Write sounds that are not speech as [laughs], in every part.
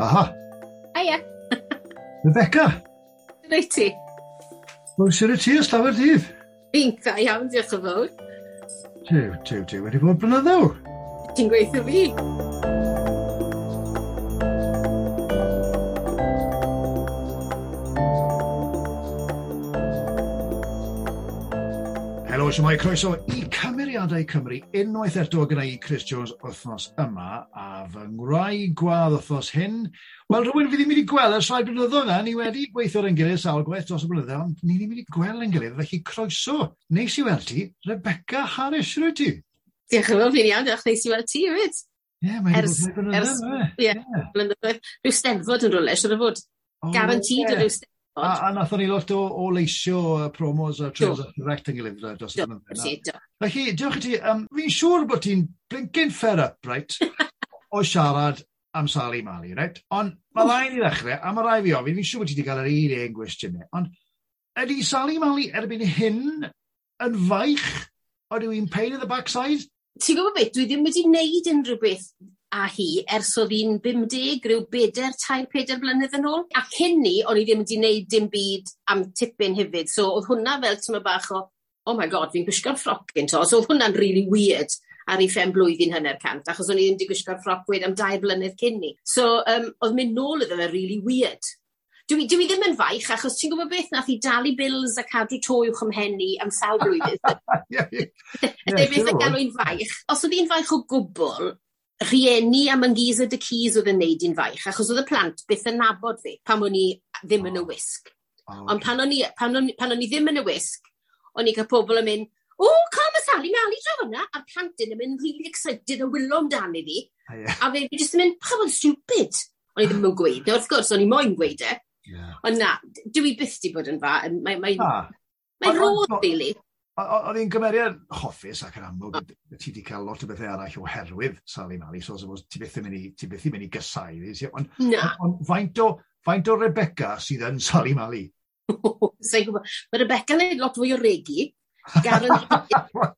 Aha. Aia. Rebecca. Rwy'n ti? Wel, sy'n y ti ys lawer dydd. Fi'n dda iawn, diolch yn fawr. Tew, tew, tew, wedi bod blynyddo. Ti'n gweithio fi? Helo, sy'n mai croeso i Cymru Daliadau Cymru unwaith eto gyda i Chris Jones wythnos yma a fy ngwraig gwadd wythnos hyn. Wel, rhywun fi ddim wedi gweld ers rhai blynyddoedd na, ni wedi gweithio'r yn gilydd sawl gwaith dros y blynyddoedd, ond ni ddim wedi gweld yn gilydd, felly croeso. Neis i weld ti, Rebecca Harris, rwy ti? Diolch yn fawr, fi'n iawn, diolch neis i weld ti, rwy'n. Ie, yeah, mae'n ers, ers, ers, yeah, yeah. blynyddoedd. Rhyw steddfod yn rwle, siwr o fod. Garantid oh, yeah. rhyw Ond, a, a nathon ni lot o, o leisio uh, promos a trailers a direct yn gilydd uh, dros y yn yna. Felly, diolch i ti. Um, fi'n siŵr bod ti'n blinkin ffer up, right? [laughs] o siarad am Sally Mali, right? Ond mae rai i ddechrau, a mae rai fi ofyn, fi'n siŵr bod ti wedi cael yr un un gwestiynau, ond ydy Sally Mali erbyn hyn yn faich? Oedw i'n pain in the backside? Ti'n gwybod beth, dwi ddim wedi wneud unrhyw beth a hi ers oedd hi'n 50, rhyw ryw beder, tair, peder blynedd yn ôl. A cyn ni, o'n i ddim wedi wneud dim byd am tipyn hefyd. So oedd hwnna fel tyma bach o, oh my god, fi'n gwisgo'r ffroc yn to. So oedd hwnna'n really weird ar ei ffem blwyddyn hynny'r cant, achos o'n i ddim wedi gwisgo'r ffroc wedyn am dair blynedd cyn ni. So, um, oedd mynd nôl iddo fe really weird. Dwi, dwi ddim yn faich, achos ti'n gwybod beth nath i dalu bills a cadw to uwch ym mhenni am sawl blwyddyn. [laughs] Neu beth yn galw i'n faich. Os oedd i'n faich o gwbl, rhieni a Mangees y cys oedd yn neud i'n faich, achos oedd y plant byth yn nabod fi pan o'n i ddim yn y wisg. Oh. Ond pan o'n i, pan o'n, pan o'n i ddim yn y wisg, o'n i cael pobl yn mynd, o, cael mae Sally Mali dro hwnna, a'r plant yn mynd really excited a wylo amdani fi. Oh. A fe fi jyst yn mynd, pa fo'n stupid? O'n i ddim yn gweud, wrth gwrs, o'n i moyn gweud e. Yeah. Ond na, dwi byth di bod yn fa, mae'n mae, mae, ah. mae rodd, really. Oedd hi'n gymeriad hoffus ac yn amlwg, ti wedi cael lot o bethau arall oherwydd Sally Mali, so suppose, ti beth mynd i, ti beth mynd i gysau. Ond on, faint, o, faint o Rebecca sydd yn Sally Mali? [laughs] Sa'n gwybod. Mae Rebecca yn lot fwy o regi. [laughs]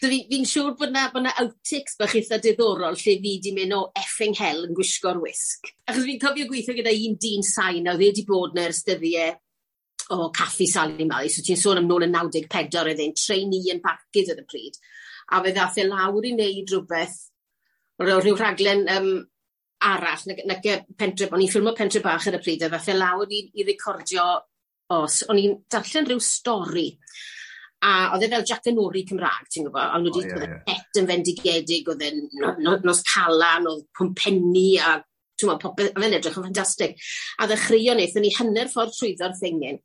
Fi'n siŵr bod na, bod na outtakes bach eitha diddorol lle fi di mynd o effing hell yn gwisgo'r wisg. Achos fi'n cofio gweithio gyda un dyn sain a oedd wedi bod na ers dyddiau e o caffi Sally Mali, so ti'n sôn am nôl yn 94 oedd e'n trainee yn barcud oedd y pryd, a fe ddath e lawr i wneud rhywbeth, roedd rhyw rhaglen um, arall, na, na pentre, o'n i'n ffilmo pentre bach ar y pryd, a ddath e lawr i, i recordio os, o'n i'n darllen rhyw stori, a oedd e fel Jack and ori Cymraeg, ti'n gwybod, a nhw wedi oh, yeah, yeah. pet yn fendigedig, oedd e'n nos calan, oedd pwmpenni a t'mod popeth a fe'n edrych yn ffantastig. A ddechreuon nethon ni hanner ffordd trwyddo'r thingyn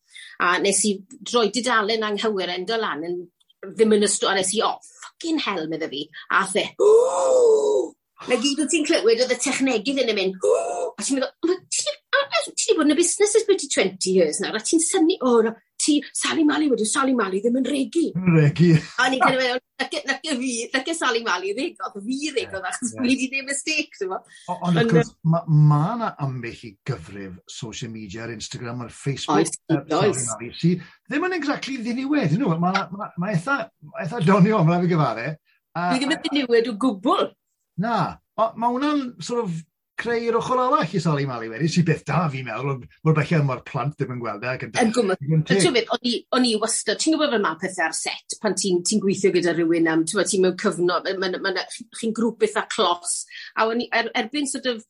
a nes i droi didalen anghywir endo lan yn ddim yn ystod, a nes i oh, fucking hell medda fi. A the, e na gyd wyt ti'n clywed oedd y technegydd yn y mynd a ti'n meddwl ti wedi bod yn y busnes ers byti twenty years nawr a ti'n synnu o na ti, Sally Mali wedi, Sally Mali ddim yn regu. Regu. A ni gyda mewn, nac y fi, nac y Sally Mali reg, oedd fi reg oedd achos fi wedi ddim mistake, ti'n Ond wrth gwrs, mae yna ambell i gyfrif social media ar Instagram, ar Facebook, oes, ar Sally Mali, sy ddim yn exactly ddiniwed, nhw. Mae eitha ma eitha donio, mae'n fi gyfare. Dwi ddim yn ddiniwed o gwbl. Na, mae hwnna'n sort of creu'r ochr arall i Sally Mali wedi, sy'n beth da fi'n meddwl, ond mor bellio mae'r plant ddim yn gweld e. Ac yn gwybod, o'n i wastad, ti'n gwybod fel mae pethau ar set, pan ti'n ti gweithio gyda rhywun am, ti'n ti mewn cyfnod, chi'n grŵp beth a clos, a o'n i, er, erbyn sort of,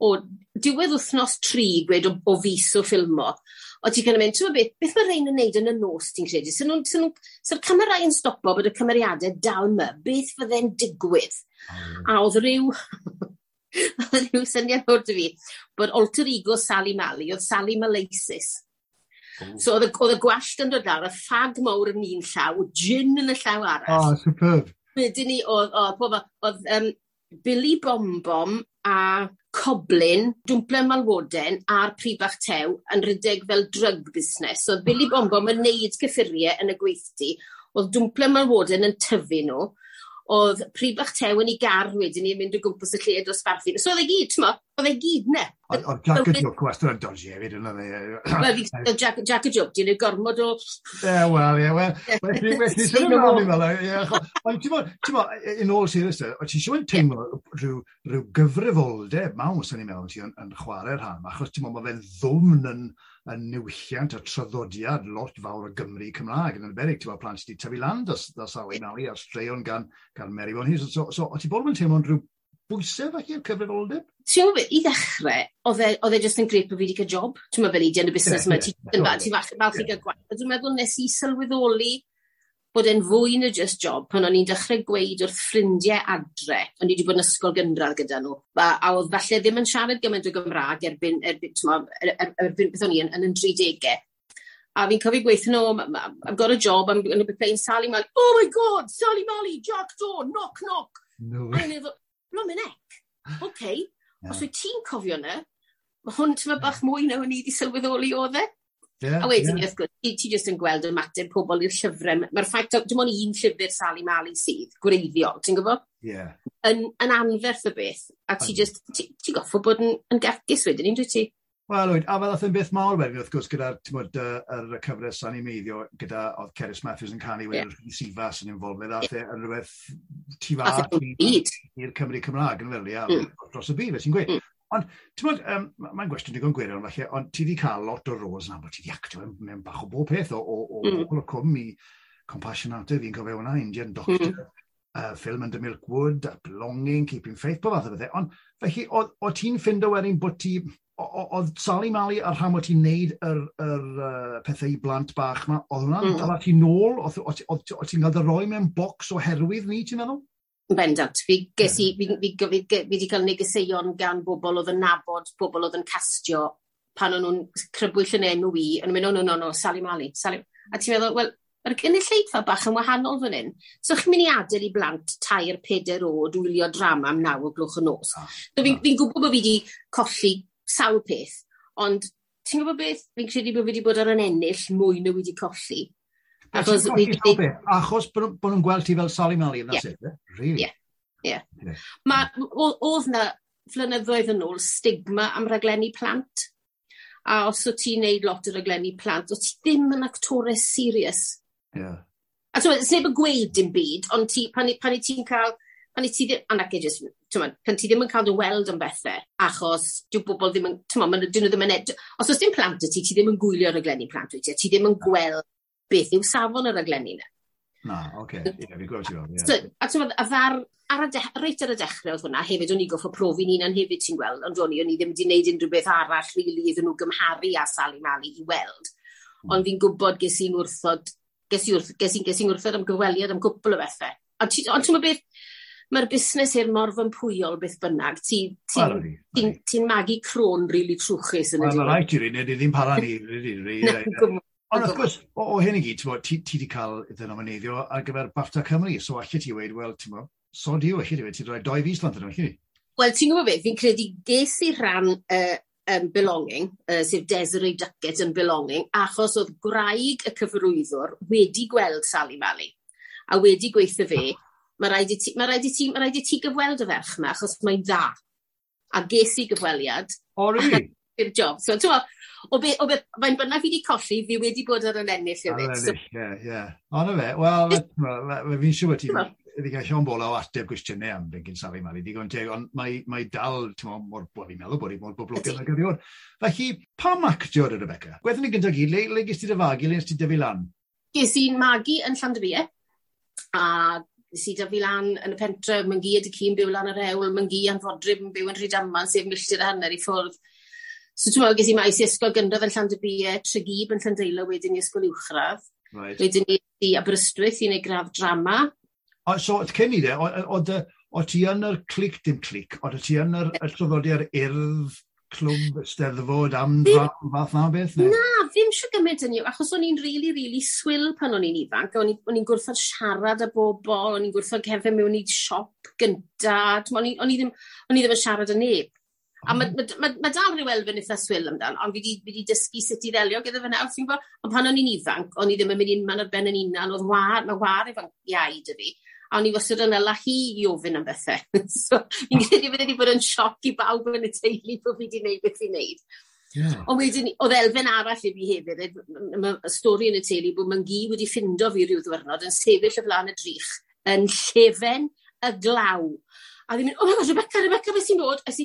o diwedd wythnos tri gwed o, o fus o ffilmo, o ti'n kind of mynd, ti'n beth, beth mae rhain yn neud yn y nos ti'n credu? sy'n nhw'n, sy'n nhw'n, sa'r camerau yn stopo bod y cymeriadau dal yma, beth fydde'n digwydd? A oedd ryw, [laughs] rhyw syniad o'r dy fi, bod alter ego Sally Mali, oedd Sally Malasis. So oedd y oedd y gwasht yn dod lawr, y ffag mawr yn un llaw, gin yn y llaw arall. Ah, oh, superb. Wedyn ni, oedd, oedd, oedd, um, Billy Bombom a Coblin, Dwmple Malwoden a'r Prifach Tew yn rhedeg fel drug busnes. So oedd Billy ah. Bombom yn neud cyffuriau yn y gweithdi, oedd Dwmple Malwoden yn tyfu nhw, oedd pryd bach tew yn ei gar wedyn ni'n mynd o gwmpas y lle dosbarthu. So oedd e gyd, t'mo, oedd e gyd ne. Oedd Jack and Joke wastad yn dodgy hefyd yn oedd e. Jack, Jack and Joke, di'n ei gormod o... Ie, wel, ie, wel. [laughs] Felly, felly, sy'n yn ôl i fel e. Ond ti'n mo, in all seriousness, o ti eisiau yn teimlo rhyw, gyfrifoldeb mawn sy'n ei mewn ti yn, chwarae'r rhan, achos ti'n mo, mae fe'n ddwmn yn yn niwylliant a traddodiad lot fawr o Gymru Cymraeg yn anberig. Ti'n plant wedi tyfu lan dros sawi nawr ar straeon gan, gan Mary Von Hughes. So, so o ti bod yn teimlo'n rhyw bwysau felly o'r cyfrifoldeb? Ti'n i ddechrau, oedd e, e jyst yn greu bod fi wedi cael job. Ti'n meddwl fel i di yn y busnes yma, ti'n falch i gael gwaith. Dwi'n meddwl nes i sylweddoli bod e'n fwy na just job pan o'n i'n dechrau gweud wrth ffrindiau adre, o'n i wedi bod yn ysgol gynradd gyda nhw, a, a oedd falle ddim yn siarad gymaint o Gymraeg erbyn, erbyn, erbyn, er, erbyn beth o'n i yn, yn, yn 30au. A fi'n cofio gweithio nhw, I've got a job, I'm going to be playing Sally Mally. Oh my God, Sally Mally, Jack Dawn, knock, knock. No. A i'n meddwl, blomin ec, OK, [laughs] yeah. os wyt ti'n cofio yna, mae hwn tyma bach mwy na o'n i wedi sylweddoli o dde. Yeah, a wedyn, yeah. gwrs, ti, ti jyst yn gweld ymateb pobl i'r llyfrau. Mae'r ffaith, dim ond un llyfr Sally Mali sydd, gwreiddiol, ti'n gwybod? Yeah. Yn, yn anferth y beth, a ti just, ti, ti goffo bod yn, yn gargus wedyn, un dwi ti? Wel, wyd, a fel oedd yn beth mawr wedyn, wrth gwrs, gyda'r uh, cyfres sa'n ei meiddio, gyda oedd Ceris Matthews yn canu wedyn, yeah. Sifas yn involved, a the, yn rhywbeth tu fach i'r Cymru Cymraeg yn fel, ia, mm. dros y byd, fe ti'n gweud. Mm. Ond, ti'n bod, um, mae'n gwestiwn digon gwirion falle, ond ti wedi cael lot o roles na, bod ti wedi actio e, mewn bach o bob peth o, o, o, mm. o cwm i Compassionate, fi'n cofio hwnna, Indian mm-hmm. Doctor, mm. uh, Film and the Milkwood, Belonging, Keeping Faith, bod fath o bethau. Ond, felly, o ti'n ffind o wedyn bod ti, oedd Sally Mali ar rhan o ti'n neud yr, yr uh, pethau i blant bach ma, oedd hwnna'n mm. dala ti nôl? Oedd ti'n cael dy roi mewn bocs o herwydd ni, ti'n meddwl? Bendant. Fi ges i, fi, fi, fi, fi wedi cael negeseuon gan bobl oedd yn nabod bobl oedd yn castio pan o'n nhw'n crybwyll yn enw i, yn mynd, no, no, no, no, Sally Mali, Sally. A ti'n meddwl, wel, yr gynulleidfa bach yn wahanol fan hyn. So chi'n mynd i adael i blant tair, peder o dwylio drama am naw o glwch y nos. Ah, so fi'n ah. fi gwybod bod fi wedi colli sawl peth, ond ti'n gwybod beth? Fi'n credu bod fi wedi bod ar yn ennill mwy na wedi colli. Achos, we, they... Achos bod nhw'n gweld ti fel Sally Mali, yn yeah. it, eh? really? Yeah. Yeah. yeah. Mae, oedd na flynyddoedd yn ôl stigma am raglenni plant. A os o ti'n neud lot o raglenni plant, o ti ddim yn actores serious. Yeah. A ti'n neb yn gweud dim byd, ond ti, pan, pan i ti'n cael, pan i ti ddim, anac e jyst, pan ti ddim yn cael dy weld am bethau, achos dyw bobl ddim yn, ti'n ma'n, dyn nhw ddim yn ed... os oes dim plant y ti, ti ddim yn gwylio raglenni plant wyt ti, ti ddim yn gweld beth yw safon yr aglenni yna. Na, oce. Okay. Ie, fi'n gwybod ti'n gweld. A ti'n a ddar, ar y reit ar y dechrau oedd hwnna, hefyd o'n i goffo profi ni'n an hefyd ti'n gweld, ond o'n i, o'n i ddim wedi gwneud unrhyw beth arall rili really, iddyn nhw gymharu a Sally Mali i weld. Mm. Ond fi'n gwybod ges i'n wrthod, ges i'n wrth, ges i, ges i wrthod am gyfweliad am gwbl o bethau. Ond ti'n meddwl beth, mae'r busnes i'r morf yn pwyol beth bynnag. Ti'n ti, ti, ti, ti magu crôn rili really trwchus yn y diwedd. Mae'n rhaid i rin, ddim para ni. [laughs] Ond wrth gwrs, o, o hyn i gyd, ti, wedi cael iddyn nhw'n neiddio ar gyfer BAFTA Cymru, so allai ti wedi, wel, ti'n meddwl, allai ti wedi, ti'n rhoi doi fus lan dyn nhw. Wel, ti'n gwybod beth, fi'n credu ges i rhan uh, um, Belonging, uh, sef Desiree Duckett yn Belonging, achos oedd graig y cyfrwyddwr wedi gweld Sally Mali, a wedi gweithio fe, mae rhaid i ti, mae rhaid i ti, mae rhaid i ti gyfweld y ferch yma, achos mae'n dda. A ges i gyfweliad. O, really? I'r job. So, ti'n o be, o be, mae'n bynnag fi wedi colli, fi wedi bod ar yn ennill hefyd. Ar ennill, ie, ie. Ond y fe, wel, fi'n siŵr ti wedi cael Sean Bola o ateb gwestiynau am Benkin Safi Mali, digon teg, ond mae, mae dal, ti'n mo, mor, wel, fi'n meddwl bod hi mor boblogaidd ag ydyw'r. Felly, pam actio ar y Rebecca? Gwethon ni gyntaf gyd, le, le gys ti dy fagu, le gys ti dyfu lan? Ges i'n magu yn Llandriau, a nes i dyfu lan yn y pentre, mae'n gyd y cyn byw lan yr ewl, mae'n gyd anfodrib yn byw yn Rhydaman, sef milltir a hanner i ffwrdd. So ti'n meddwl, ges i maes i ysgol gyndaf yn Llandybie, Tregeub yn Llandeilo wedyn i ysgol uwchradd. Right. Wedyn i, i Aberystwyth i wneud graf drama. O, so cyn i de, o ti yn yr clic dim clic, o ti yn yr llyfodiad urdd clwb steddfod am dram fath na beth? Ne? Na, ddim sio gymaint yn i'w, achos o'n i'n rili, really, rili really swil pan o'n i'n ifanc, o'n i'n gwrthod siarad â bobl, o'n i'n gwrthod cefn mewn i siop gyntaf. o'n i ddim yn siarad â neb. A mae, ma, ma, ma dal rhyw elfen eitha swil amdan, ond fi wedi dysgu sut i ddelio gyda fe nawr, ti'n gwybod? Ond pan o'n i'n ifanc, o'n i ddim yn mynd i'n man ar ben yn unan, oedd war, mae war efo'n iau dy fi. A o'n i wastad yn yla hi i ofyn am bethau. [laughs] so, fi'n credu bod wedi bod yn sioc i bawb yn y teulu bod fi wedi gwneud beth i'n gwneud. Yeah. Ond wedyn, oedd elfen arall i fi hefyd, y stori yn y teulu bod mae'n gi wedi ffindo fi rhyw ddwyrnod yn sefyll y flaen y drych, yn llefen y glaw. A ddim yn, oh my god, Rebecca, Rebecca, beth sy'n bod? A si,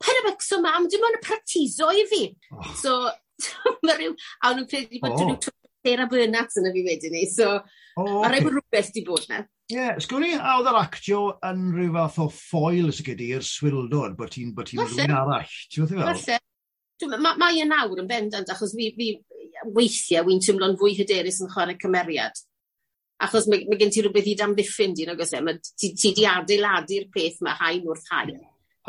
paid y becso mam, dim ond y pratiso i fi. Oh. So, [laughs] mae rhyw, a nhw'n credu bod oh. Sarah Bernats yn y fi wedyn ni, so oh, okay. mae rhaid bod rhywbeth di bod na. Ie, yeah, sgwni, a oedd yr actio yn rhyw fath o ffoil sy'n gyda i'r swildod, bod ti'n bod ti'n rhywun arall, ti'n meddwl? fel? Mae e ma yn awr yn bendant, achos fi, fi weithiau wy'n tymlo'n fwy hyderus yn chwarae cymeriad. Achos mae, mae gen ti rhywbeth i damddiffyn di, nag oes e? Ti, ti di adeiladu'r peth mae hain wrth hain.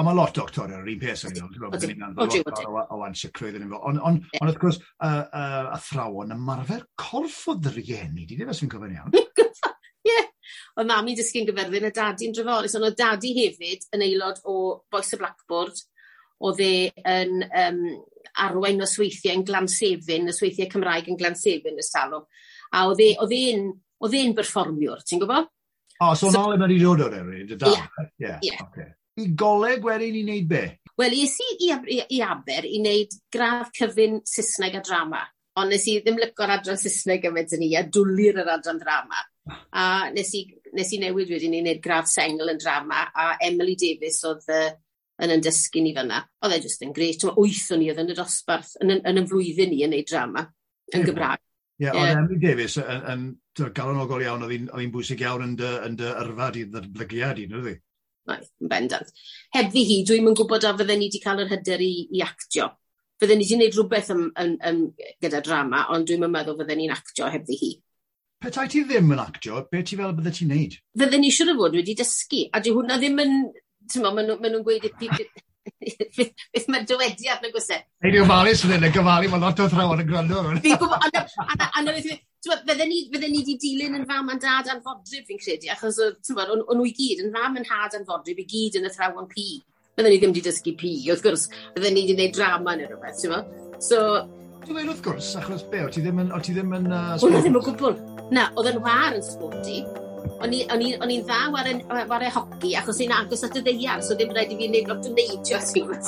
A mae lot doctor ar yr un peth yn o ansicrwydd yn Ond on, on, wrth gwrs, y uh, athrawon ymarfer corff o ddrieni, di ddim sy'n fi'n iawn. Ie, oedd mam i dysgu'n gyferfyn y dadi'n dreforus, ond oedd dadi hefyd yn aelod o Boes y Blackboard, oedd e yn um, arwain o sweithiau yn glansefin, y sweithiau Cymraeg yn glansefin y salwm. A e, oedd e'n oedd e'n berfformiwr, ti'n gwybod? O, oh, so, so nawr yma wedi dod o'r erioed, y da? Ie, yeah, I goleg wedyn i wneud be? Wel, es i i, i, i Aber i wneud gradd cyfyn Saesneg a drama. Ond nes i ddim lyco'r adran Saesneg yma yn ni, a dwlir yr adran drama. A nes i, nes i newid wedyn i wneud gradd sengl yn drama, a Emily Davis oedd uh, yn yn dysgu ni fyna. Oedd e jyst yn greit. Wython i oedd yn y dosbarth, yn, yn, yn y flwyddyn ni yn neud drama yn Gymraeg. Ie, yeah, ond Emily Davis yn, yn galonogol iawn, oedd hi'n bwysig iawn yn dy, yn dy yrfa di, dy i, nid oedd? Oedd, yn bendant. Heb fi hi, dwi'n yn gwybod a fydden ni wedi cael yr hyder i, i actio. Fydden ni wedi gwneud rhywbeth yn, yn, yn, gyda drama, ond dwi'n yn meddwl fydden ni'n actio heb fi hi. Petai ti ddim yn actio, be ti fel bydde ti'n neud? Fydden ni siwr o fod wedi dysgu, a di hwnna ddim yn... Tyma, maen nhw'n nhw gweud [laughs] beth mae'r dywediad na gwsau. Ei, di ofalus yn y gyfalu, mae lot o thrawon yn gwrando. Fi'n gwybod, fydden ni, fydden ni wedi dilyn yn fam a'n dad a'n fodryb fi'n credu, achos o'n nhw i gyd, yn fam yn had a'n fodryb i gyd yn y thrawon pi. Fydden ni ddim wedi dysgu pi, wrth gwrs, fydden ni wedi gwneud drama neu rhywbeth, ti'n fawr? So... Dwi'n meddwl wrth gwrs, achos be, o ti ddim yn... O ti ddim yn uh, Wel, ddim yn gwbl. Na, oedd yn war yn sporti. O'n i'n dda war e hoci, achos i'n agos at y ddeiar, so ddim rhaid i fi wneud lot o neidio, ti'n gwybod?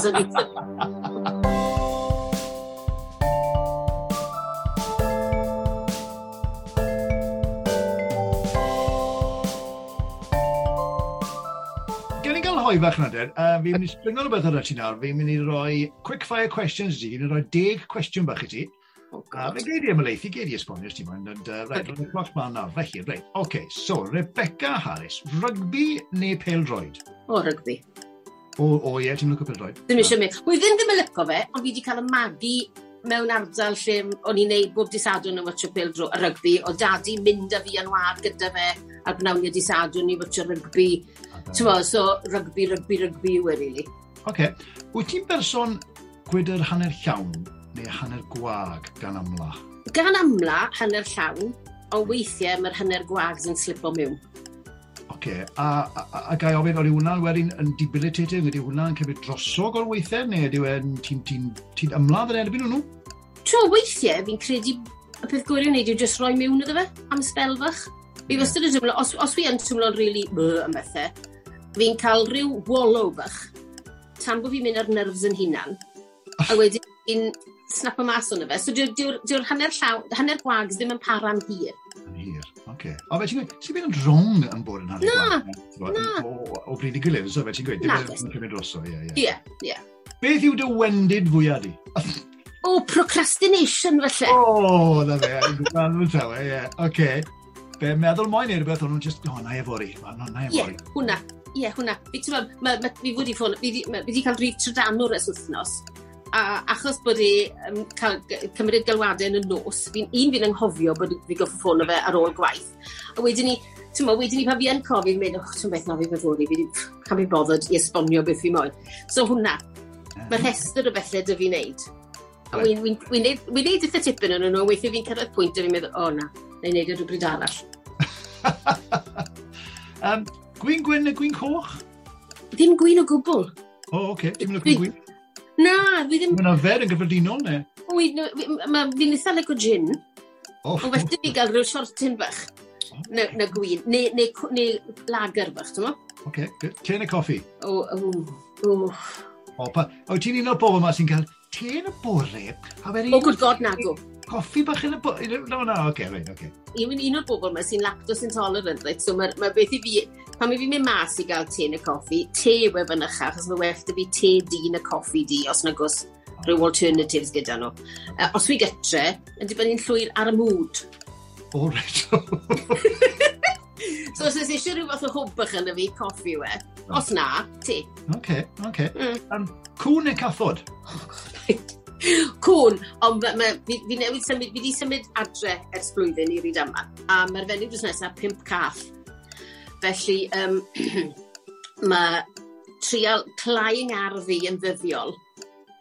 hoifach na dyn, uh, fi'n mynd i springo rhywbeth ar y ti nawr. Fi'n mynd i roi quick fire questions i ti, fi'n rhoi deg cwestiwn bach i ti. Oh, uh, fe geid i am y leithi, geid esbonio ti mwyn. And, uh, right, roedd y cloc ma'n nawr. Felly, right. OK, so Rebecca Harris, rygbi neu peldroed? O, rygbi. O, o ie, ti'n lyco peldroed? Ddim eisiau mynd. Wel, ddim ddim yn lyco fe, ond fi wedi cael y magu mewn ardal lle o'n i'n neud bob disadwn yn watcho pêl dro, rygbi, o dadi mynd â fi yn wad gyda fe ar bnawnio disadwn i watcho rygbi. Tyfo, so rygbi, rygbi, rygbi yw e, really. Oce. Okay. Wyt ti'n berson gwydr hanner llawn neu hanner gwag gan amla? Gan amla, hanner llawn, o weithiau mae'r hanner gwag yn slipo mewn okay. a, a, a gai ofyn, o'r hwnna'n wedyn yn debilitating, ydy hwnna'n cymryd drosog o'r weithiau, neu ydy hwnna'n ti'n ti, ti ymladd yn erbyn nhw? Tro weithiau, fi'n credu y peth gwir wneud yw jyst roi mewn iddo fe am sbel fach. Fi wastad yn teimlo, os, os fi yn tymlo'n rili really am bethau, fi'n cael rhyw wallow bach, tan bod fi'n mynd ar nerfs yn hunan. [laughs] A wedyn fi'n snap o mas o'n fe. So dyw'r dyw, dyw hanner, llaw, hanner gwags ddim yn para am hir wir. Okay. O, fe ti'n gweud, sy'n mynd yn rong yn bod yn hannu? Na, na. O o bryd i gilydd, so fe ti'n gweud, dim yn cymryd droso, ie, ie. Ie, ie. Beth yw dy wendid fwyaf di? o, procrastination, felly. O, na fe, yn gwybod yn tawe, ie. Oce. Be, meddwl moyn neu rhywbeth, o'n nhw'n just, o, na efori, na, na efori. Ie, hwnna. Ie, hwnna. Fi wedi cael rhif trydanwr ys wythnos a achos bod e, i um, cael, cymryd galwadau yn y nos, fi'n un fi'n anghofio bod fi goffi ffôn o fe ar ôl gwaith. A wedyn ni, ti'n mo, wedyn ni pa fi yn cofi, fi'n mynd, oh, ti'n beth na fi feddwl i, fi can fi bothered i esbonio beth fi moyn. So hwnna, mae mhm. rhestr o bethau dy fi'n neud. A right. wy'n wy, wy, wy neud eitha tipyn yn nhw, weithio fi'n cyrraedd pwynt a fi'n meddwl, o na, na, neu neud e o rhywbryd arall. [laughs] um, gwyn gwyn neu gwyn coch? Ddim gwyn o gwbl. O, oh, oce. Okay. Ti'n mynd o gwyn gwyn? Na, fi ddim... Mae'n arfer yn gyffredinol, ne? O, fi'n eitha lego gin. Oh. O, well, fi gael rhyw shortyn bach. Oh. Na, na gwyn. Neu ne, ne lager bach, ti'n mo? Oce, okay, te neu coffi? O, o, o. O, pa, o ti'n un o'r bobl yma sy'n cael te yn y bore? O, good god, nagw coffi bach yn y bwyd? No, no, oce, okay, oce. Okay. Yw'n un o'r bobl yma sy'n lactose intolerant, right? So mae ma beth i fi, pan mi fi'n mynd mas i gael te neu coffi, te yw e yn ycha, achos mae well da fi te di na coffi di, os na gos rhyw alternatives gyda nhw. Uh, os fi gytre, yn dibynnu'n llwyr ar y mood. O, oh, right. [laughs] so os eisiau rhyw fath o hwbach yn y fi, coffi yw e. Os na, te. Oce, okay, oce. Okay. Mm. Um, cwn neu cathod? Oh, Cwn, ond fi, fi newid symud, fi wedi symud adre ers blwyddyn i ryd yma. A mae'r fenyw drws nesaf, pimp caff. Felly, um, [clears throat] mae trial clai'n arf fi yn ddyddiol,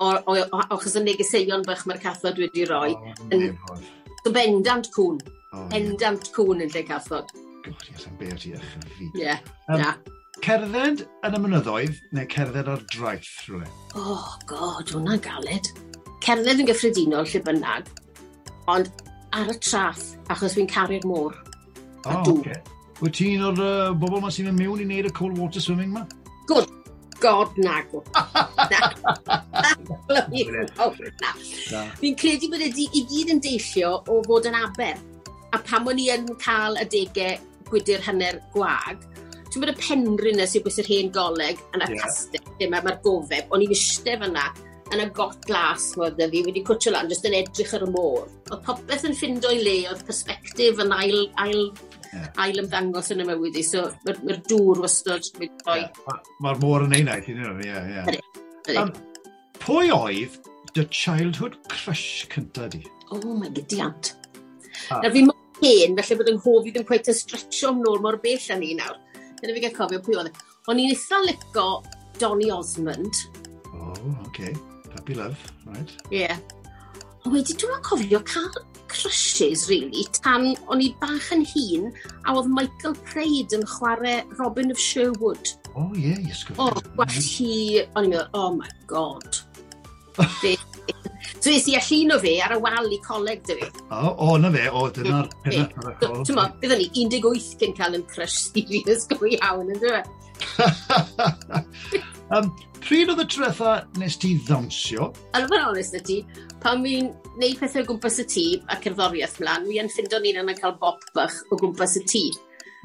achos y negeseuon bych mae'r cathod wedi roi, oh, yn so bendant cwn. Oh, Endant yeah. cwn yn lle cathod. God, yes, am beth i eich fi. Ie, na. Cerdded yn y mynyddoedd neu cerdded ar draeth rhywun? Oh, god, hwnna'n galed cerdded yn gyffredinol lle bynnag, ond ar y traff, achos fi'n caru'r môr. A dŵr. Okay. Wyt ti'n o'r uh, bobl yma sy'n mynd mewn i wneud y cold water swimming ma? Good god nag o. [laughs] Fi'n credu bod e ydi i gyd yn deillio o fod yn aber. A pam o'n i yn cael y degau gwydr hanner gwag, ti'n bod y penrhyn yna sy'n gwisg yr hen goleg yn y yeah. castell, lle mae'r gofeb, o'n i'n eistedd fyna yn y got glas oedd da fi wedi cwtio lan, jyst yn edrych ar y môr. Oedd popeth yn ffindo i le, oedd perspektif yn ail, ail, yeah. ail ymddangos yn y mywyd i, so mae'r ma, dŵr wastod wedi rhoi. Yeah. Mae'r ma môr yn einaeth, you know, yeah, yeah. Um, pwy oedd dy childhood crush cynta di? O, oh, mae gydiant. Ah. Nawr fi mor hen, felly bod yng nghof i ddim cweith yn stretcho am nôl mor bell â ni nawr. Dyna fi gael cofio pwy oedd. E. O'n i'n eitha lico Donny Osmond. O, oh. Okay. Puppy love, right? Ie. Yeah. Wedi, dwi'n cofio cael crushes, really, tan o'n i bach yn hun, a oedd Michael Praed yn chwarae Robin of Sherwood. O, oh, ie, yeah, ysgol. O, oh, gwell hi, o'n i'n meddwl, oh my god. [laughs] So es i allan o fe ar y wal i coleg dy fi. E. O, o na fe, o, dyna'r pennau arall. Ti'n mo, byddwn ni 18 cyn cael yn crush serious go iawn, yn dweud. [laughs] Um, pryd oedd y tretha nes ti ddawnsio? Yn fan onest y ti, pan mi'n neud pethau o gwmpas y tŷ a cerddoriaeth mlaen, mi yn ffindo ni'n yn cael bop bach o gwmpas y tŷ.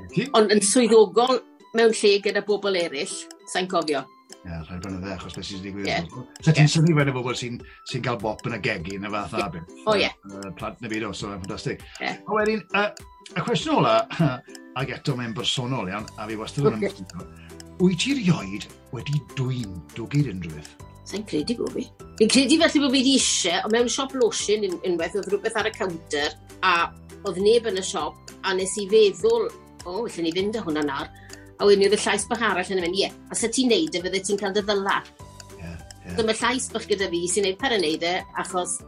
Okay. Ond yn swyddogol mewn lle gyda bobl eraill, sa'n cofio. Ie, yeah, rhaid bod dde, achos beth sy'n digwydd. Yeah. So ti'n yeah. syni fe'n y bobl sy'n sy gael bop yn y gegi yn y fath yeah. abyn. O ie. Uh, plant na byd o, so yn ffantastig. Yeah. A wedyn, uh, y cwestiwn ola, [laughs] ac eto mae'n bersonol iawn, a fi wastad yn ymwneud Wyt ti rioed wedi dwy'n dwgyd unrhyw beth? Sa'n credu bod fi. Fi'n credu felly bod fi wedi eisiau, ond mewn siop lotion un, unwaith, oedd rhywbeth ar y counter, a oedd neb yn y siop, a nes i feddwl, o, oh, allan ni fynd â hwnna nawr, a wedyn oedd y llais bach arall yn mynd, ie, a sa ti'n neud e, fydde ti'n cael dy ddyla. Yeah, yeah. Dyma llais bach gyda fi sy'n neud per yn neud e, achos,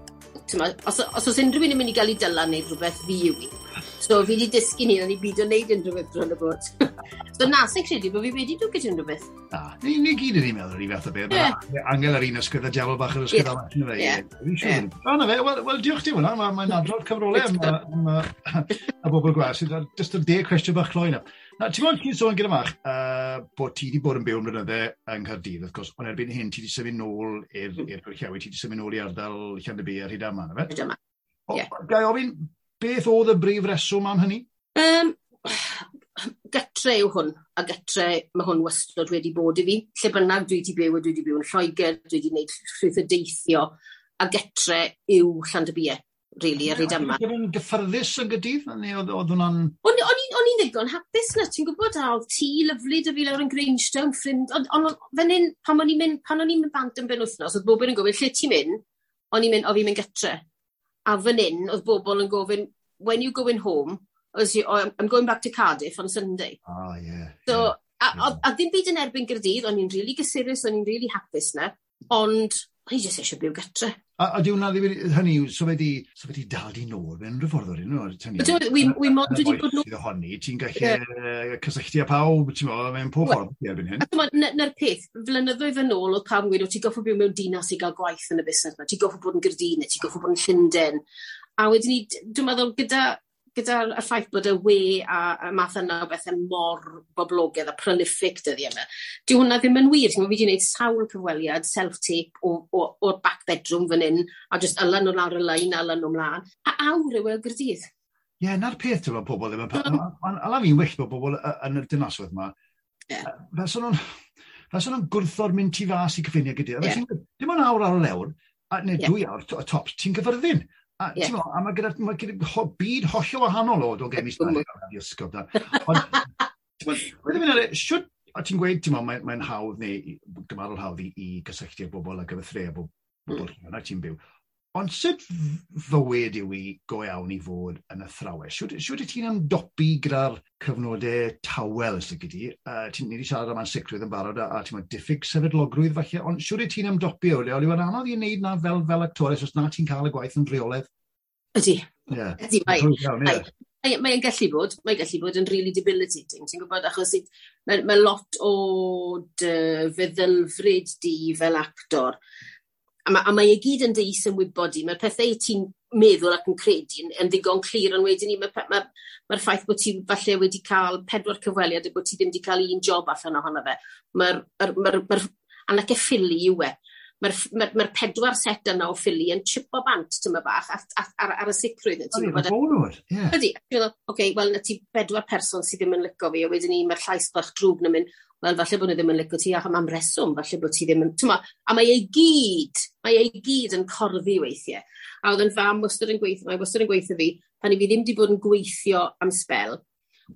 tyma, os, os oes unrhyw un yn mynd i gael ei dyla neu rhywbeth, fi yw i. So fi wedi dysgu ni, o'n i byd o neud unrhyw beth dron y bod. [laughs] so na, sy'n credu bod fi wedi dwgyd unrhyw beth. Na, ni, ni gyd yn ei meddwl yr un fath o beth. Yeah. Angel yr un ysgwydd a diafol bach yr ysgwydd yeah. allan fe. Yeah. Yeah. Yeah. fe, wel, wel diolch ti hwnna, mae'n ma adrodd cyfrolau am, am, am, bobl gwas. Just y de cwestiwn bach cloi na. Na, ti'n gwybod, ti'n sôn gyda mach, uh, bod ti wedi bod yn byw yn blynydde yng Nghaerdydd, wrth gwrs, ond erbyn hyn, ti wedi symud nôl i'r mm-hmm. Pwyrchiawi, ti wedi symud nôl i ardal Llandybu a hyd yma, na fe? Hyd yma, ie. Gai ofyn, Beth oedd y brif reswm am hynny? Um, gytre yw hwn, a gytre mae hwn wastod wedi bod i fi. Lle bynnag dwi wedi byw, dwi wedi byw yn Lloegr, dwi wedi gwneud rhywbeth deithio, a gytre yw Llandybiau, really, ar hyd yma. Oedd yn gyffyrddus yn gydydd? Neu oedd hwnna'n... O'n i'n ddigon hapus na, ti'n gwybod, a oedd tŷ lyflu dy fi lawr yn Grangetown, ffrind, ond on, fan hyn, pan o'n i'n mynd, pan o'n i'n mynd bant yn ben wythnos, oedd bob yn gofyn, lle ti'n mynd? O'n i'n mynd, o fi'n mynd gytre a fan hyn, oedd bobl yn gofyn, when you going home, was you, oh, I'm going back to Cardiff on Sunday. Oh, yeah. So, yeah. a, a, a ddim byd yn erbyn Gyrdydd, o'n i'n really gysurus, o'n i'n really hapus na, ond o'n i jyst eisiau byw gytre. A, a di hwnna ddim hynny yw, so fe di, so fe di dal di nôl fe'n rhyffordd o'r un o'r tynnu. Wi mod wedi bod nôl... Honni, ti'n gallu yeah. cysylltu a pawb, ti'n mo, mewn pob ffordd i erbyn hyn. Na'r peth, flynyddoedd yn ôl oedd pawb yn gweud, ti'n goffo byw mewn dinas i gael gwaith yn y busnes yma, ti'n goffo bod yn Gyrdyn, ti'n goffo bod yn Llundain. A wedyn ni, dwi'n meddwl, gyda gyda'r y ffaith bod y we a y math yna o bethau mor boblogaidd a prolific dyddi yma, dyw hwnna ddim yn wir. Ti'n fi wedi gwneud sawl cyfweliad self-tape o'r back bedroom fan hyn, a just ylan nhw lawr y lein, ylan nhw mlaen, a awr yw y gyrdydd. Ie, yeah, na'r peth ti'n pobl ddim yn... Ala fi'n wyll bod pobl yn y dinasoedd yma. Yeah. Fes o'n nhw'n gwrthod mynd ti fas i cyffiniau gyda. Yeah. Dim ond awr ar y lewr, neu yeah. dwy awr o tops, ti'n gyfyrddin. A, yeah. mo, a mae gyda, mae gyda ho, byd hollio wahanol o do gemis bach ar Radio Ond, Wedyn mynd, siwt, a ti'n gweud, ti'n mae'n mae hawdd neu gymarol hawdd i, i gysylltu â bobl a gyfathre a bobl mm. rhan ti'n byw. Ond sut fywyd yw i go iawn i fod yn athrawes? Siwt, siwt ti'n amdopi gyda'r cyfnodau tawel sydd gyda ti? Uh, ti'n wedi siarad am ansicrwydd yn barod a, a ti'n diffyg sefydlogrwydd falle, ond siwt ti'n amdopi o leol? Yw yn anodd i wneud na fel, fel actores os na ti'n cael y gwaith yn rheoledd? Ydy. Yeah. Ydy, mae. Mae'n gallu bod, mae'n gallu bod yn really debilitating, ti'n gwybod, achos mae, mae lot o dy feddylfryd di fel actor a ma' a mae e gyd yn deis yn wybod i, mae'r pethau ti'n meddwl ac yn credu yn, yn ddigon clir ond wedyn ni mae'r ma' ma' ffaith bod ti falle wedi cael pedwar cyfweliad a bod ti ddim wedi cael un job allan ohono fe Mae'r ma'r ma, ma'r, ma anag e ffili yw e. Mae'r ma, mar pedwar set yna o ffili yn chipo bant, ti'n bach, ar, at, ar, ar y sicrwydd. Ydy, yn bonwr, ie, bod Ydy, oce, wel, na ti bedwar person sydd ddim yn licio fi, a wedyn ni mae'r llais bach drwg yn mynd, wel falle bod nhw ddim yn licio ti a- am reswm falle bod ti ddim yn t'mo' a mae ei gyd mae ei gyd yn corddi weithiau. a oedd 'yn fam wastad yn gweithio, mae wastad yn gweithio fi pan i fi ddim wedi bod yn gweithio am spel,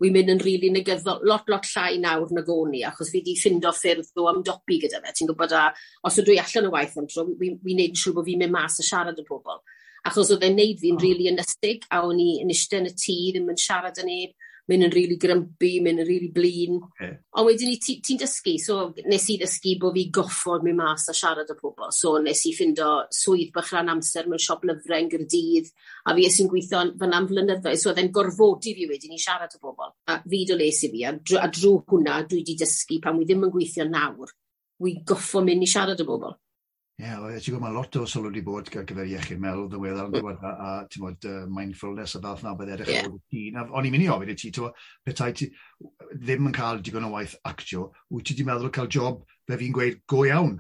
wi'n mynd yn rili really negyddol lot lot llai nawr na goni, achos fi wedi ffindo ffyrdd o amdopi gyda fe. Ti'n gwybod, a os ydw i allan y waith am tro wi wi'n neud yn siŵr bo' fi'n mynd mas a siarad y pobol. Achos oedd e'n neud fi'n rili really ynystig, a o'n i yn eistedd yn y tŷ ddim yn siarad â neb mynd yn rili really grumpy, mynd yn rili really blin. Okay. Ond wedyn ni, ti'n ti dysgu, so nes i ddysgu bod fi goffod mynd mas a siarad o pobl. So nes i ffindo swydd bych rhan amser mewn siop lyfrau yn Gyrdydd, a fi sy'n gweithio fan am flynyddoedd, so oedd e'n gorfodi fi wedyn i siarad o pobl. A fi do les i fi, a, dr a drwy hwnna dwi wedi dysgu pan wi ddim yn gweithio nawr, wi goffo mynd i siarad o bobl. Ie, yeah, ti'n gwybod, mae lot o sylw wedi bod gyda gyfer iechyd meddwl ddiweddar yn ddiwedd a, a ti'n gwybod, uh, mindfulness a fath na bydd edrych yeah. o'r dyn. O'n i'n mynd i ofyn i ti, ti'n petai ti ddim yn cael digon o waith actio, wyt ti wedi meddwl cael job be fi'n gweud go iawn.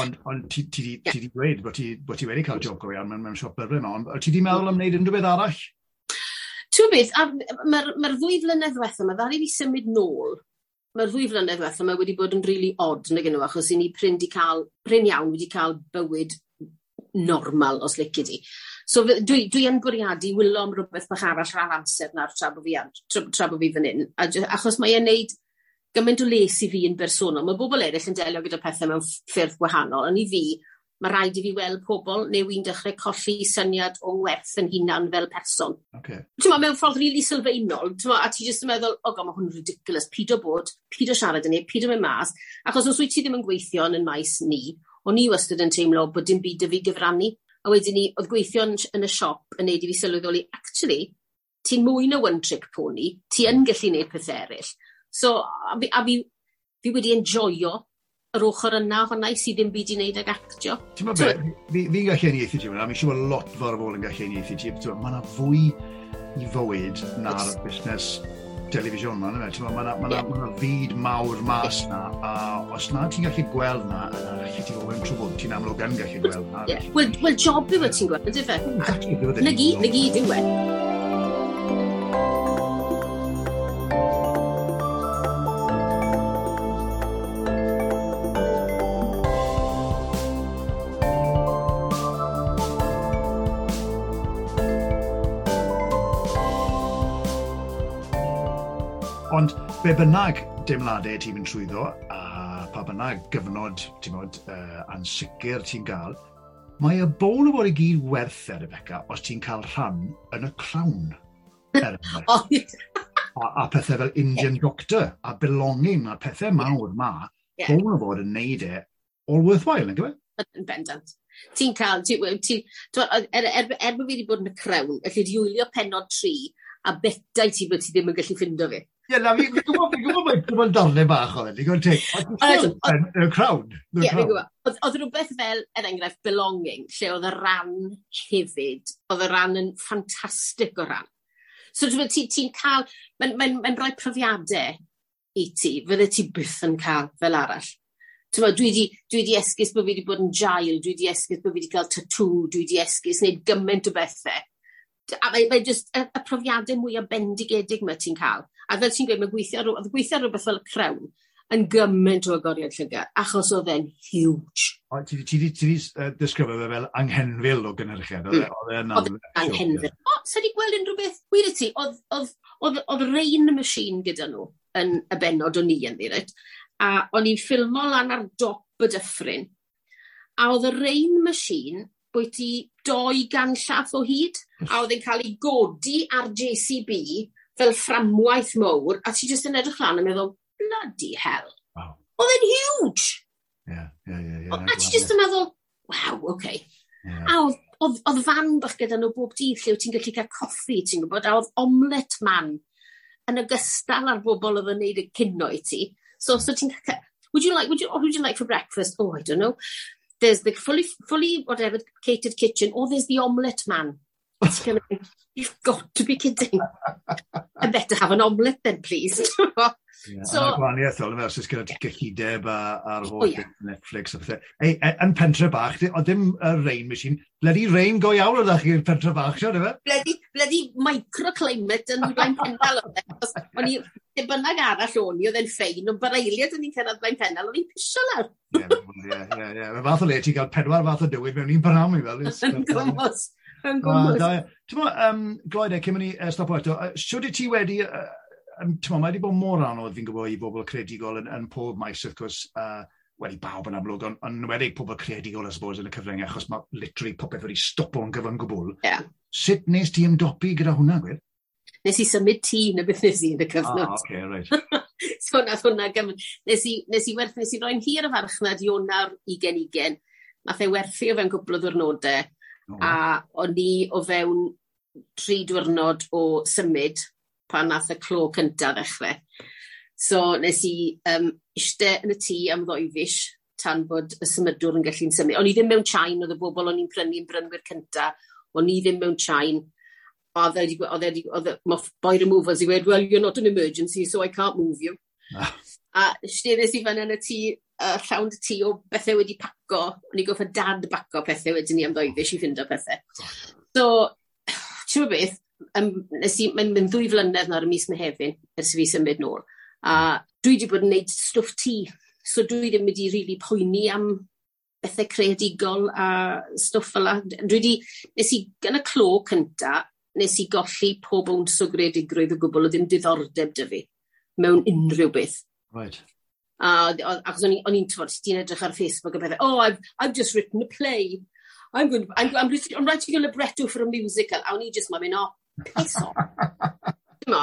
Ond on, ti wedi yeah. gweud bod ti, bod ti wedi cael job go iawn mewn, mewn siop byrfyn yma, ond ti wedi meddwl am wneud unrhyw beth arall? Ti'n beth, mae'r ma ddwy flynedd diwethaf mae ddari fi symud nôl mae'r ddwy flynedd ddiwetha 'ma wedi bod yn rili odd nag 'yn n'w achos i ni pryn, 'di cael, pryn iawn wedi cael bywyd normal os lici di. So dwi dwi yn bwriadu wylo am rhywbeth bach arall rhan amser na'r tra bod fi tra tra bo fi fan hyn. achos mae e'n neud gymaint o les i fi yn bersonol Mae bobl eraill yn delio gyda pethau mewn ffyrdd gwahanol on' i fi mae rhaid i fi weld pobl neu wy'n dechrau colli syniad o werth yn hunan fel person. Okay. Ti'n ma, mewn ffordd rili really sylfaenol, ma, a ti jyst yn meddwl, o oh, god, mae hwn ridiculous, pyd o bod, pyd o siarad yn ei, pyd o mynd mas, achos os wyt ti ddim yn gweithio yn y maes ni, o'n i wastad yn teimlo bod dim byd y fi gyfrannu. A wedyn ni, oedd gweithio yn y siop yn neud i fi sylweddoli, actually, ti'n mwy na one trick pony, ti yn gallu neud pethau eraill. So, a fi, a fi, fi wedi enjoyo yr ochr yna ohonai sydd ddim byd i wneud ag actio. Ti'n meddwl be, fi, fi gallu uniaethu ti a mi'n siŵr lot fawr o bobl yn gallu uniaethu ti, mae yna fwy i fywyd na'r busnes telefisiwn yma, mae yna, ma ma yeah. ma fyd mawr mas yna, a os na ti'n gallu gweld yna, na, ti'n gweld yn trwbwn, ti'n amlwg yn gallu gweld yna. Yeah. Wel, well, job yw ti'n gweld, ydy fe? Na gyd, nag i, yw e. be bynnag deimladau ti'n mynd trwyddo a pa bynnag gyfnod ti'n bod uh, ansicr ti'n cael, mae y bôn o bod i gyd werth e, Rebecca, os ti'n cael rhan yn y crawn. Er [laughs] a, a pethau fel Indian Doctor a belonging a pethau mawr ma, yeah. bôn o fod yn neud e all worthwhile, e? yn gyfer? Yn bendant. Ti'n cael, ti, ti, er, er, er, er bod fi wedi bod yn y crewn, allai di wylio penod tri a betai ti bod ti ddim yn gallu ffindo fi. Ie, na, fi'n gwybod, fi'n gwybod mae pobl darnau bach o hynny, gwybod teg. Y crowd. Ie, fi'n gwybod. Oedd rhywbeth fel, er enghraifft, belonging, lle oedd y ran hefyd, oedd y ran yn ffantastig o ran. So ti'n ti, ti cael, mae'n mae, mae rhoi profiadau i ti, fydde ti byth yn cael fel arall. Tyma, dwi di, dwi di esgus bod fi wedi bod yn jail, dwi di esgus bod fi wedi cael tatŵ, dwi di esgus wneud gymaint o bethau. A mae, mae just y, y profiadau mwy o bendigedig mae ti'n cael A fel ti'n gweud, mae gweithio, oedd gweithio rhywbeth fel y crewn yn gymaint o agoriad llygad, achos oedd e'n huge. O, ti wedi uh, disgrifio fe fel anghenfil o gynhyrchiad? Oedd e- hmm. e'n anghenfil. O, sa di gweld unrhyw beth? Wir i ti, oedd rain machine gyda nhw yn y benod o'n i yn ddiret, a o'n i'n ffilmo lan ar dop y dyffryn, a oedd y rain machine doi gan llath o hyd, a oedd e'n cael ei godi ar JCB fel fframwaith mowr, a ti jyst yn edrych lan a meddwl, bloody hell. Wow. Oedd e'n huge! Yeah, yeah, yeah, yeah, a ti jyst yn meddwl, wow, oce. Okay. Yeah. A oedd oedd, fan bach gyda nhw bob dydd lle ti'n gallu cael coffi, ti'n gwybod, a oedd omlet man yn ogystal ar bobl oedd yn neud y cynno i ti. So, so ti'n would you like, would you, what would you like for breakfast? Oh, I don't know. There's the fully, fully, whatever, catered kitchen, or there's the omelette man. It's kind of, you've got to be kidding. I better have an omelette then, please. yeah, so, a gwahaniaeth o'n fel sy'n gyda gyllideb a'r holl oh, yeah. Netflix a pethau. Ei, e, yn pentre bach, o ddim y rain machine, Bledi rain go iawn oedd chi'n pentre bach, siarad efo? Bledi, bledi microclimate yn blaen pendal oedd. O'n i, dim bynnag arall o'n i, oedd e'n ffein, ond bareiliad o'n i'n cyrraedd blaen pendal, o'n i'n pisio lawr. Ie, ie, ie. Mae fath o le ti gael pedwar fath o dywyd mewn i'n pan am i fel. Yn gymos yn gwmwys. Ah, Ti'n bod, um, Gloed e, ni uh, stop eto, uh, siwr i ti wedi, uh, mae wedi bod mor anodd fi'n gwybod i bobl credigol yn, yn pob maes, wrth gwrs, uh, wedi bawb yn amlwg, ond on, wedi pobl credigol, I suppose, yn y cyfryngau, achos mae literally popeth wedi stopo yn gyfan gwbl. Yeah. Sut nes ti ymdopi gyda hwnna, gwir? Nes i symud tŷ na beth nes i yn y ah, cyfnod. Ah, okay, right. [laughs] so nath hwnna gymryd. Nes i, nes i werth, nes i roi'n hir y farchnad i ona'r 20-20. Nath ei werthu o fewn gwbl o ddwrnodau Oh. A o'n i o fewn tri diwrnod o symud pan nath y clo cyntaf ddechrau. So nes i um, eistedd yn y tŷ am ddoi fish tan bod y symudwr yn gallu'n symud. O'n i ddim mewn chain, oedd y bobl o'n i'n prynu'n brynwyr cyntaf, o'n i ddim mewn chain. Oedd e wedi, oedd e wedi, oedd e, mae boi removals i wedi, well, you're not an emergency, so I can't move you. Ah a styres i fan yn y tŷ, uh, llawn y tŷ o bethau wedi paco. O'n i goffa dad baco pethau wedyn ni am ddoi ddoeddus i ffindo pethau. So, ti'n beth, mae'n mynd ddwy flynedd nawr y mis mehefin ers fi symud nôl. A dwi wedi bod yn gwneud stwff tŷ. So dwi ddim wedi rili really poeni am bethau creadigol a stwff fel Dwi wedi, nes i, gan y clo cynta, nes i golli pob o'n sogredigrwydd o gwbl o ddim diddordeb dy fi mewn unrhyw beth. Right. A achos o'n i'n tywod, ti'n edrych ar Facebook a bethau, oh, I've, I've just written a play. I'm, going to, I'm, I'm, I'm writing a libretto for a musical. A o'n i just, mae'n mynd, oh, piss off. [laughs] Dyma,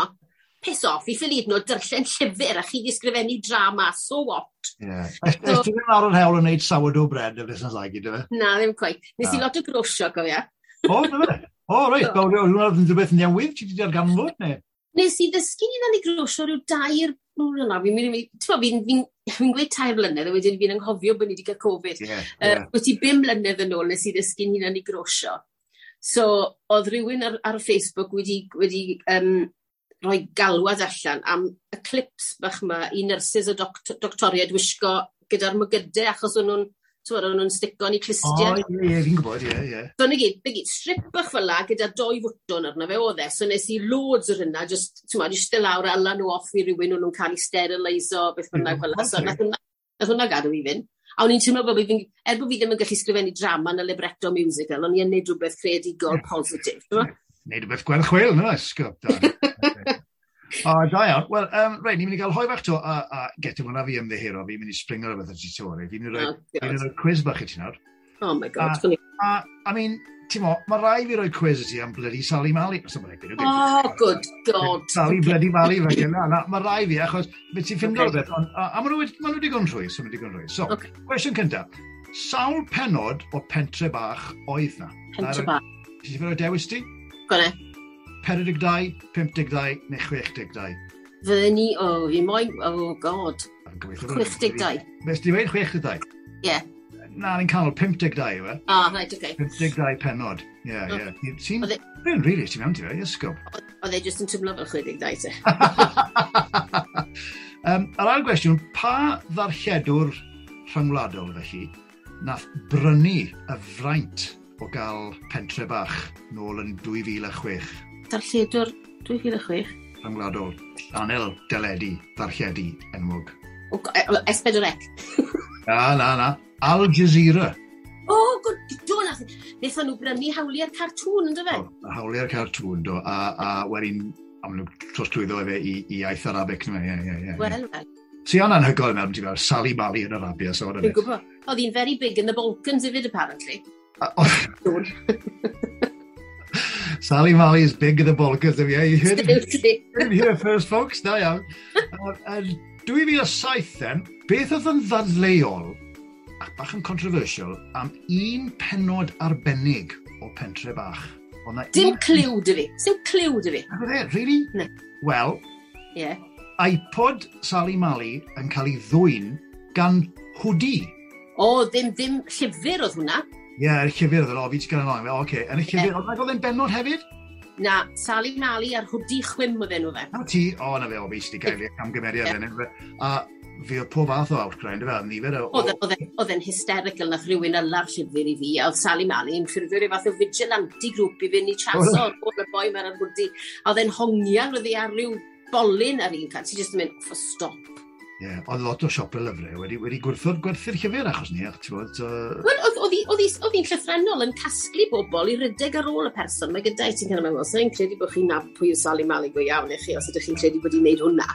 piss off, i ffili idno dyrllen llyfr a chi ddisgrifennu drama, so what? Yeah. so, Ti'n ar yn hewl yn neud sourdough bread y business like, ydy fe? Na, ddim quite. Nes i lot o grosio, gofio. O, dyma fe? O, reit, hwnna ddim rhywbeth newydd, ti wedi darganfod, ne? Nes i ddysgu ni ddani grosio rhyw dair o oh, fi'n mynd i, ti'n fi'n fi, fi, gweud tair blynedd, a wedyn fi'n anghofio bod ni wedi cael Covid. Yeah, yeah. Uh, Wyt ti bim blynedd yn ôl nes i ddysgu'n hunan i grosio. So, oedd rhywun ar, ar Facebook wedi, wedi um, rhoi galwad allan am y clips bach yma i nyrsys o doct doctoriad wisgo gyda'r mygydau, achos o'n nhw'n Twod, o'n nhw'n sticon ni clistiau. O, ie, ie, fi'n gwybod, ie, ie. So, na gyd, na gyd, strip bach fel la, gyda doi fwtwn arno fe oedd e. So, nes i loads o'r hynna, just, ti'n ma, just lawr ala nhw off i rywun, o'n nhw'n cael ei steriliso, beth bynnag mm, fel la. So, nath hwnna, nath hwnna gadw i fynd. A o'n i'n teimlo bod fi'n, er bod fi ddim yn gallu sgrifennu drama na libretto musical, o'n i'n neud rhywbeth creadigol, positif. Neud rhywbeth gwerthwyl, na, ysgwb. [laughs] O, da iawn. Wel, um, rei, ni'n mynd i gael hoi bach to, a, a getio hwnna fi ymddihiro, fi'n mynd i springo rhywbeth at ti to, rhaid. Fi'n mynd i quiz bach i ti nawr. Oh my god, a, A, I mean, ti'n mo, mae rai fi roi quiz i ti am bloody Sally Mali. Oh, good god. Sally bloody Mali, fe gyda. Mae rai fi, achos, beth ti'n ffindo rhywbeth, a a maen nhw wedi gwn rhwy, so nhw wedi gwn rhwy. So, cwestiwn cyntaf. Sawl penod o pentre bach oedd na? Pentre bach. Ti'n ffindo dewis ti? Gwne. 42, 52 neu 62? Fyny, o, oh, fi moyn, o, oh, god. 62. Bes di weid 62? Ie. Yeah. Na, ni'n canol 52 yw e. O, oh, right, okay. 52 penod. Ie, yeah, ie. Yeah. Ti'n... Rwy'n e- rili, ti'n mewn ti fe, ysgob. Oedd e jyst yn tymlo fel 62 te. [laughs] um, yr ail gwestiwn, pa ddarlledwr rhyngwladol felly nath brynu y fraint o gael pentre bach nôl yn 2006? darlledwr 2006. Rhyngwladol. Anel deledu, ddarlledu enwog. E, S4C. [laughs] na, na, na. Al Jazeera. O, oh, do, na. E. Nethon nhw brynu hawliau'r cartŵn, ynddo fe? Oh, hawliau'r cartŵn, do. A, a wedyn, am amlwg, trosglwyddo efe i, i iaith Arabic. Ie, ie, ie. Wel, wel. Si o'n anhygoel mewn, ti'n gwybod, Sally Mali yn Arabia, so o'n Dwi'n gwybod. Oedd hi'n very big in the Balkans hefyd, apparently. [laughs] Sally Mali is big in the bollocks of you. You heard it, heard it here first, folks. Da iawn. Yn 2007 then, beth oedd yn ddadleuol ac bach yn controversial am un penod arbennig o pentre bach. Ona Dim un... cliw dy fi. Dim cliw dy fi. E? Really? No. Wel, yeah. iPod Sally Mali yn cael ei ddwyn gan hwdi. O, ddim, ddim llyfr oedd hwnna. Ie, yeah, y llyfr oedd o, fi ti gan anodd. O, oce. Yn y llyfr, oedd oedd e'n benod hefyd? Na, Sally Mali a'r hwdi chwym oedd enw fe. Na ti, o, na fe, obviously, gael fi camgymeriad yn yeah. A fi oedd pob fath o outcry, ynddo fe, nifer o... E, e, oedd e'n hysterical na rhywun yla'r llyfr i fi, a oedd Sally Mali yn ffurfio'r fath o vigilante grŵp i fynd i chaso o'r bod y boi mae'r hwdi. A oedd e'n hongian roedd ar ryw bolyn ar un cat, ti'n just yn mynd, for stop. Yeah. oedd lot o siop y lyfrau wedi, wedi gwrthod gwerthu'r llyfr achos ni, Ach, ti'n bod... Uh... Wel, oedd hi'n llythrenol yn casglu bobl i rydeg ar ôl y person. Mae gyda i ti'n cael meddwl, sy'n credu bod chi'n nab pwy yw Sally Mali go iawn i chi, os ydych chi'n credu bod hi'n neud hwnna.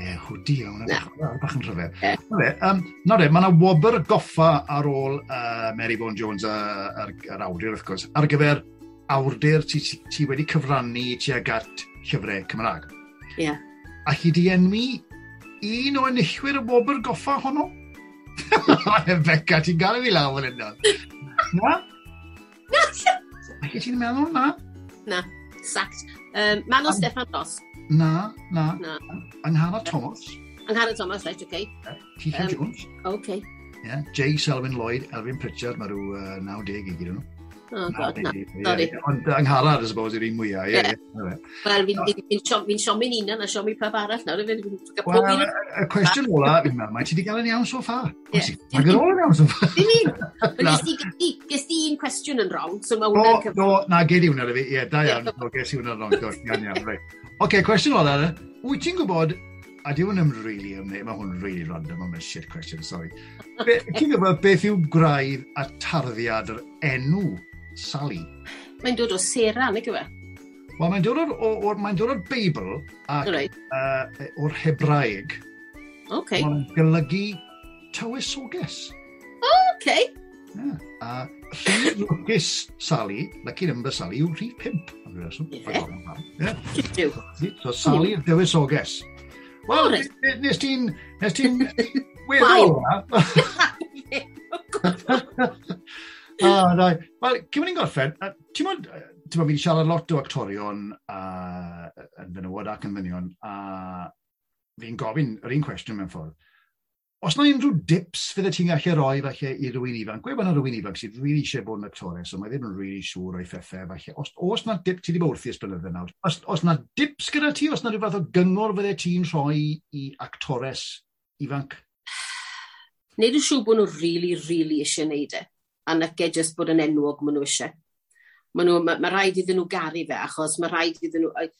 Ie, yeah, hwdi iawn. No. Bach yn rhyfedd. Yeah. Nore, um, nore, mae yna wobr goffa ar ôl uh, Mary Bowen Jones a'r, ar awdur, wrth gwrs, ar gyfer awdur ti, ti ti wedi cyfrannu tuag at llyfrau Cymraeg. Ie. Yeah. A chi di enwi un o enillwyr y bobl goffa honno. [laughs] Rebecca, ti'n gael fi lawr yn yna. Na? Na. chi ti'n meddwl na? Na, sact. Um, Manon Steffan Ross. Na, na. na. Anghara Thomas. Anghara Thomas, right, okay. Keitha um, Jones. Okay. Yeah. J. Selwyn Lloyd, Elfyn Pritchard, mae rhyw uh, 90 i gyd nhw. Oh god, na. Sorry. Ond angharad, I suppose, yw'r un mwyaf. Yeah, yeah. Wel, fi'n siomi'n unan a siomi pawb arall nawr. Wel, y cwestiwn ola, fi'n meddwl, mae ti wedi gael yn iawn so far? Mae gen ôl yn iawn so far. Fi'n un. [laughs] Ges di un cwestiwn yn wrong, so mae hwnna'n cyfnod. Do, na, gedi hwnna, fi. Ie, da iawn. Do, ges i hwnna'n wrong. Iawn, iawn, rei. Oce, cwestiwn ola, wyt ti'n gwybod a di hwn yn really ymwneud, mae hwn really random, mae'n shit question, sorry. Be, ti'n gwybod beth yw graidd a tarddiad yr enw Sally. Mae'n dod o Sera, neu gyfe? Wel, mae'n dod o'r, o'r, mae'n dod o'r Beibl ac right. uh, e, o'r Hebraeg. Okay. Mae'n golygu tywysoges. Oh, okay. Yeah. A rhif lwcus Sally, lucky number Sally, yw rhif pimp. Yeah. Yeah. so Sally yn dywysoges. Wel, nes ti'n... Nes ti'n... [laughs] Weddol, [laughs] [laughs] oh, no. Wel, cyn ni'n gorffen, ti'n mwyn, ti'n mwyn, siarad lot o actorion uh, yn fenywod ac yn fenion, a fi'n gofyn yr un cwestiwn mewn ffordd. Os na unrhyw dips fydde ti'n gallu roi falle i rhywun ifanc, gwe bod na rhywun ifanc sydd rili really eisiau bod yn actores, so mae ddim yn rili really siŵr o'i phethau falle. Os, os na dip, ti wedi bod wrthi ysbylydde nawr, os, os na dips gyda ti, os na rhyw fath o gyngor fydde ti'n rhoi i actores ifanc? [sighs] Neud yn siŵr bod nhw rili, really, rili really eisiau neud e a nage jyst bod yn enwog maen nhw eisiau. Mae nhw, ma mae rhaid iddyn nhw garu fe, achos mae rhaid iddyn nhw...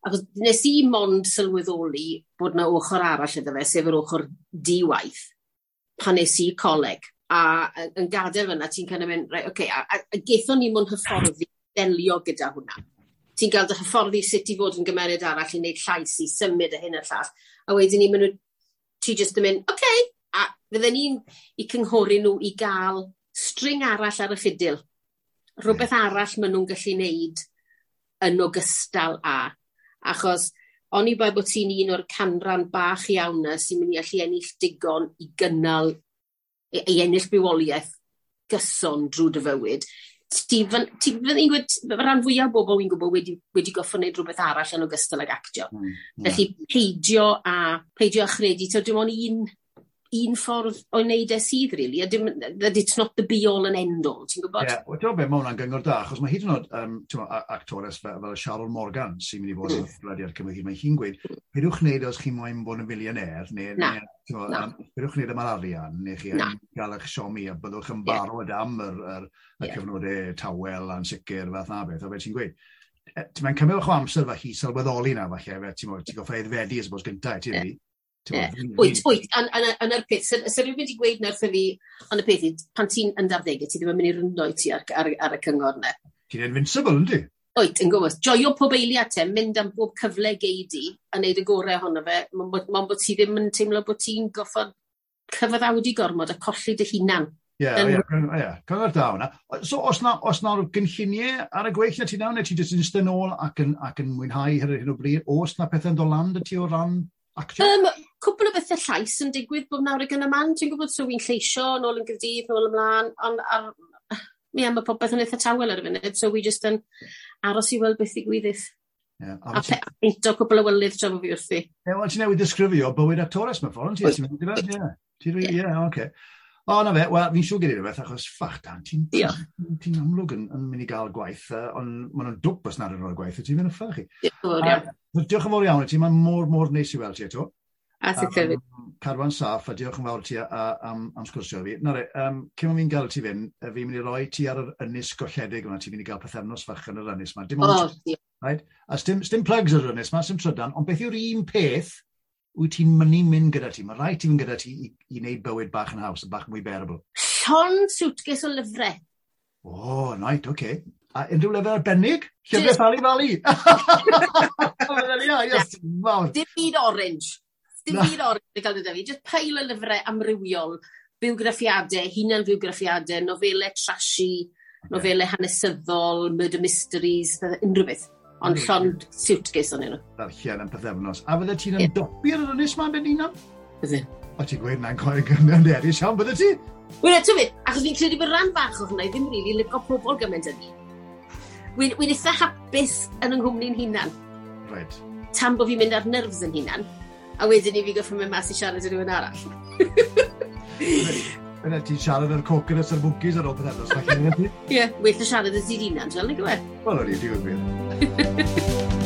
Achos nes i mond sylweddoli bod na ochr arall iddo fe, sef yr ochr diwaith, pan nes i coleg. A yn gadael fyna, ti'n kind of mynd, right, okay, a, a, a geithon ni mwyn hyfforddi delio gyda hwnna. Ti'n gael dy hyfforddi sut i fod yn gymeriad arall i wneud llais i symud y hyn a llall. A wedyn ni, maen nhw, ti jyst yn mynd, okay, a fydden ni'n i cynghori nhw i gael string arall ar y ffidil. Rhywbeth arall maen nhw'n gallu wneud yn ogystal â. Achos o'n i bai bod ti'n un o'r canran bach iawn na sy'n mynd i allu ennill digon i gynnal e, ei ennill bywoliaeth gyson drwy dy fywyd. Ti fydd i'n gwybod, rhan fwyaf o bobl wy'n gwybod wedi, wedi goffo wneud rhywbeth arall yn ogystal ag actio. Mm, yeah. Felly peidio a peidio a chredu, so dim ond un un ffordd o wneud e sydd, really, a dim, that it's not the be-all and end-all, ti'n gwybod? Ie, yeah, wel, be, mae hwnna'n gyngor da, achos mae hyd yn oed um, actores fel, fel Sharon Morgan sy'n mynd i fod yn mm. ffladiad cymryd, mae hi'n gweud, peidiwch wneud os chi'n moyn bod yn filioner, neu, na, neu na. peidiwch wneud am yr arian, neu chi na. gael eich siomi, a byddwch yn barod am yr, yr, yr yeah. cyfnodau tawel a'n sicr, fath na beth, o beth ti'n gweud e, ti'n mae'n cymryd o'ch amser fe hi sylweddoli na falle, fe ti'n ti goffa iddfedu ys bod gyntaf, ti'n yeah. Wyt, wyt. Yn yr peth, sy'n rhywun wedi gweud nawr fi, ond y peth i, pan ti'n yn dafddegau, ti ddim yn mynd i rwndo i ti ar, ar, ar y cyngor na. Ti'n invincible, ynddi? Wyt, yn gwybod. Joio pob eiliad te, mynd am bob cyfle geidi, a wneud y gorau ohono fe, mae'n bod ti ddim yn teimlo bod ti'n goffod cyfaddawdi gormod a colli dy hunan. Ie, ie, cyngor da hwnna. So, os na, os na gynlluniau ar y gweill na ti nawr, neu ti jyst yn ystyn ôl ac yn, ac yn mwynhau hyn o bryd, os na pethau'n dod land y ti o ran actio? Um, cwbl o bethau llais yn digwydd bob nawr ac yn y man. Dwi'n gwybod so fi'n lleisio yn ôl yn gydydd, yn ôl ymlaen, ond ar, mi am y popeth yn eitha tawel ar y funud, so fi just yn aros i weld beth i gwyddus. Yeah, a peinto cwbl o wylydd tra fi wrthi. Ie, yeah, wel, ti'n newid ddisgrifio bywyd a Torres mewn ffordd, ti'n mynd i fe? ie. Ti'n ie, oce. O, na fe, wel, fi'n siŵr gyda'i rhywbeth, achos ffach dan, ti'n ti ti amlwg yn, yn mynd i gael gwaith, uh, ond maen nhw'n dwp os nad yn rhoi gwaith, ti'n mynd y ffach i. Diolch yn fawr iawn i ti, mae'n mor, mor neis i weld ti eto at y clefyd. Um, Carwan saff, a diolch yn fawr ti am, am sgwrsio fi. Na re, um, cyn fi'n gael ti fynd, fi'n mynd i roi ti ar yr ynys golledig yma, ti'n mynd i gael pethefnos fach yn yr ynys yma. Dim ond, oh, right? A stim, stim plugs ar yr ynys yma, stim trydan, ond beth yw'r un peth wyt ti'n mynd i mynd gyda ti? Mae rhaid ti'n mynd gyda ti i, i wneud bywyd bach yn haws, bach mwy bearable. Llon suitcase o lyfrau. O, oh, right, oce. Okay. A unrhyw lefel arbennig? Llyfrau Just... Fali Fali! Dim byd orange. Dim byd o'r wedi gael gyda fi, just peil o lyfrau amrywiol, bywgraffiadau, hunan-fywgraffiadau, nofelau trashy, nofelau hanesyddol, murder mysteries, pethau, unrhyw beth. Ond llon suitcase o'n nhw. Darllen yn pethefnos. A fydde ti'n ymdopi ar yr ynys ma'n ben unan? Bydde. O ti'n gweud na'n coen gynnau'n eraill, iawn, bydde ti? Wel, eto fi, achos fi'n credu bod rhan fach o hwnna i ddim rili really lygo pobl gymaint yn ni. Wy'n eitha hapus yn yng Nghymru'n hunan. Right. Tam bod fi'n mynd ar nerfs yn hunan a wedyn i fi goffo mewn mas i siarad yn rhywun arall. Yna ti'n siarad ar coconuts a'r mwgis ar ôl pethau, os falle Ie, well y siarad y zirinan, ti'n gwybod. Wel, o'n i'n diwyr [laughs]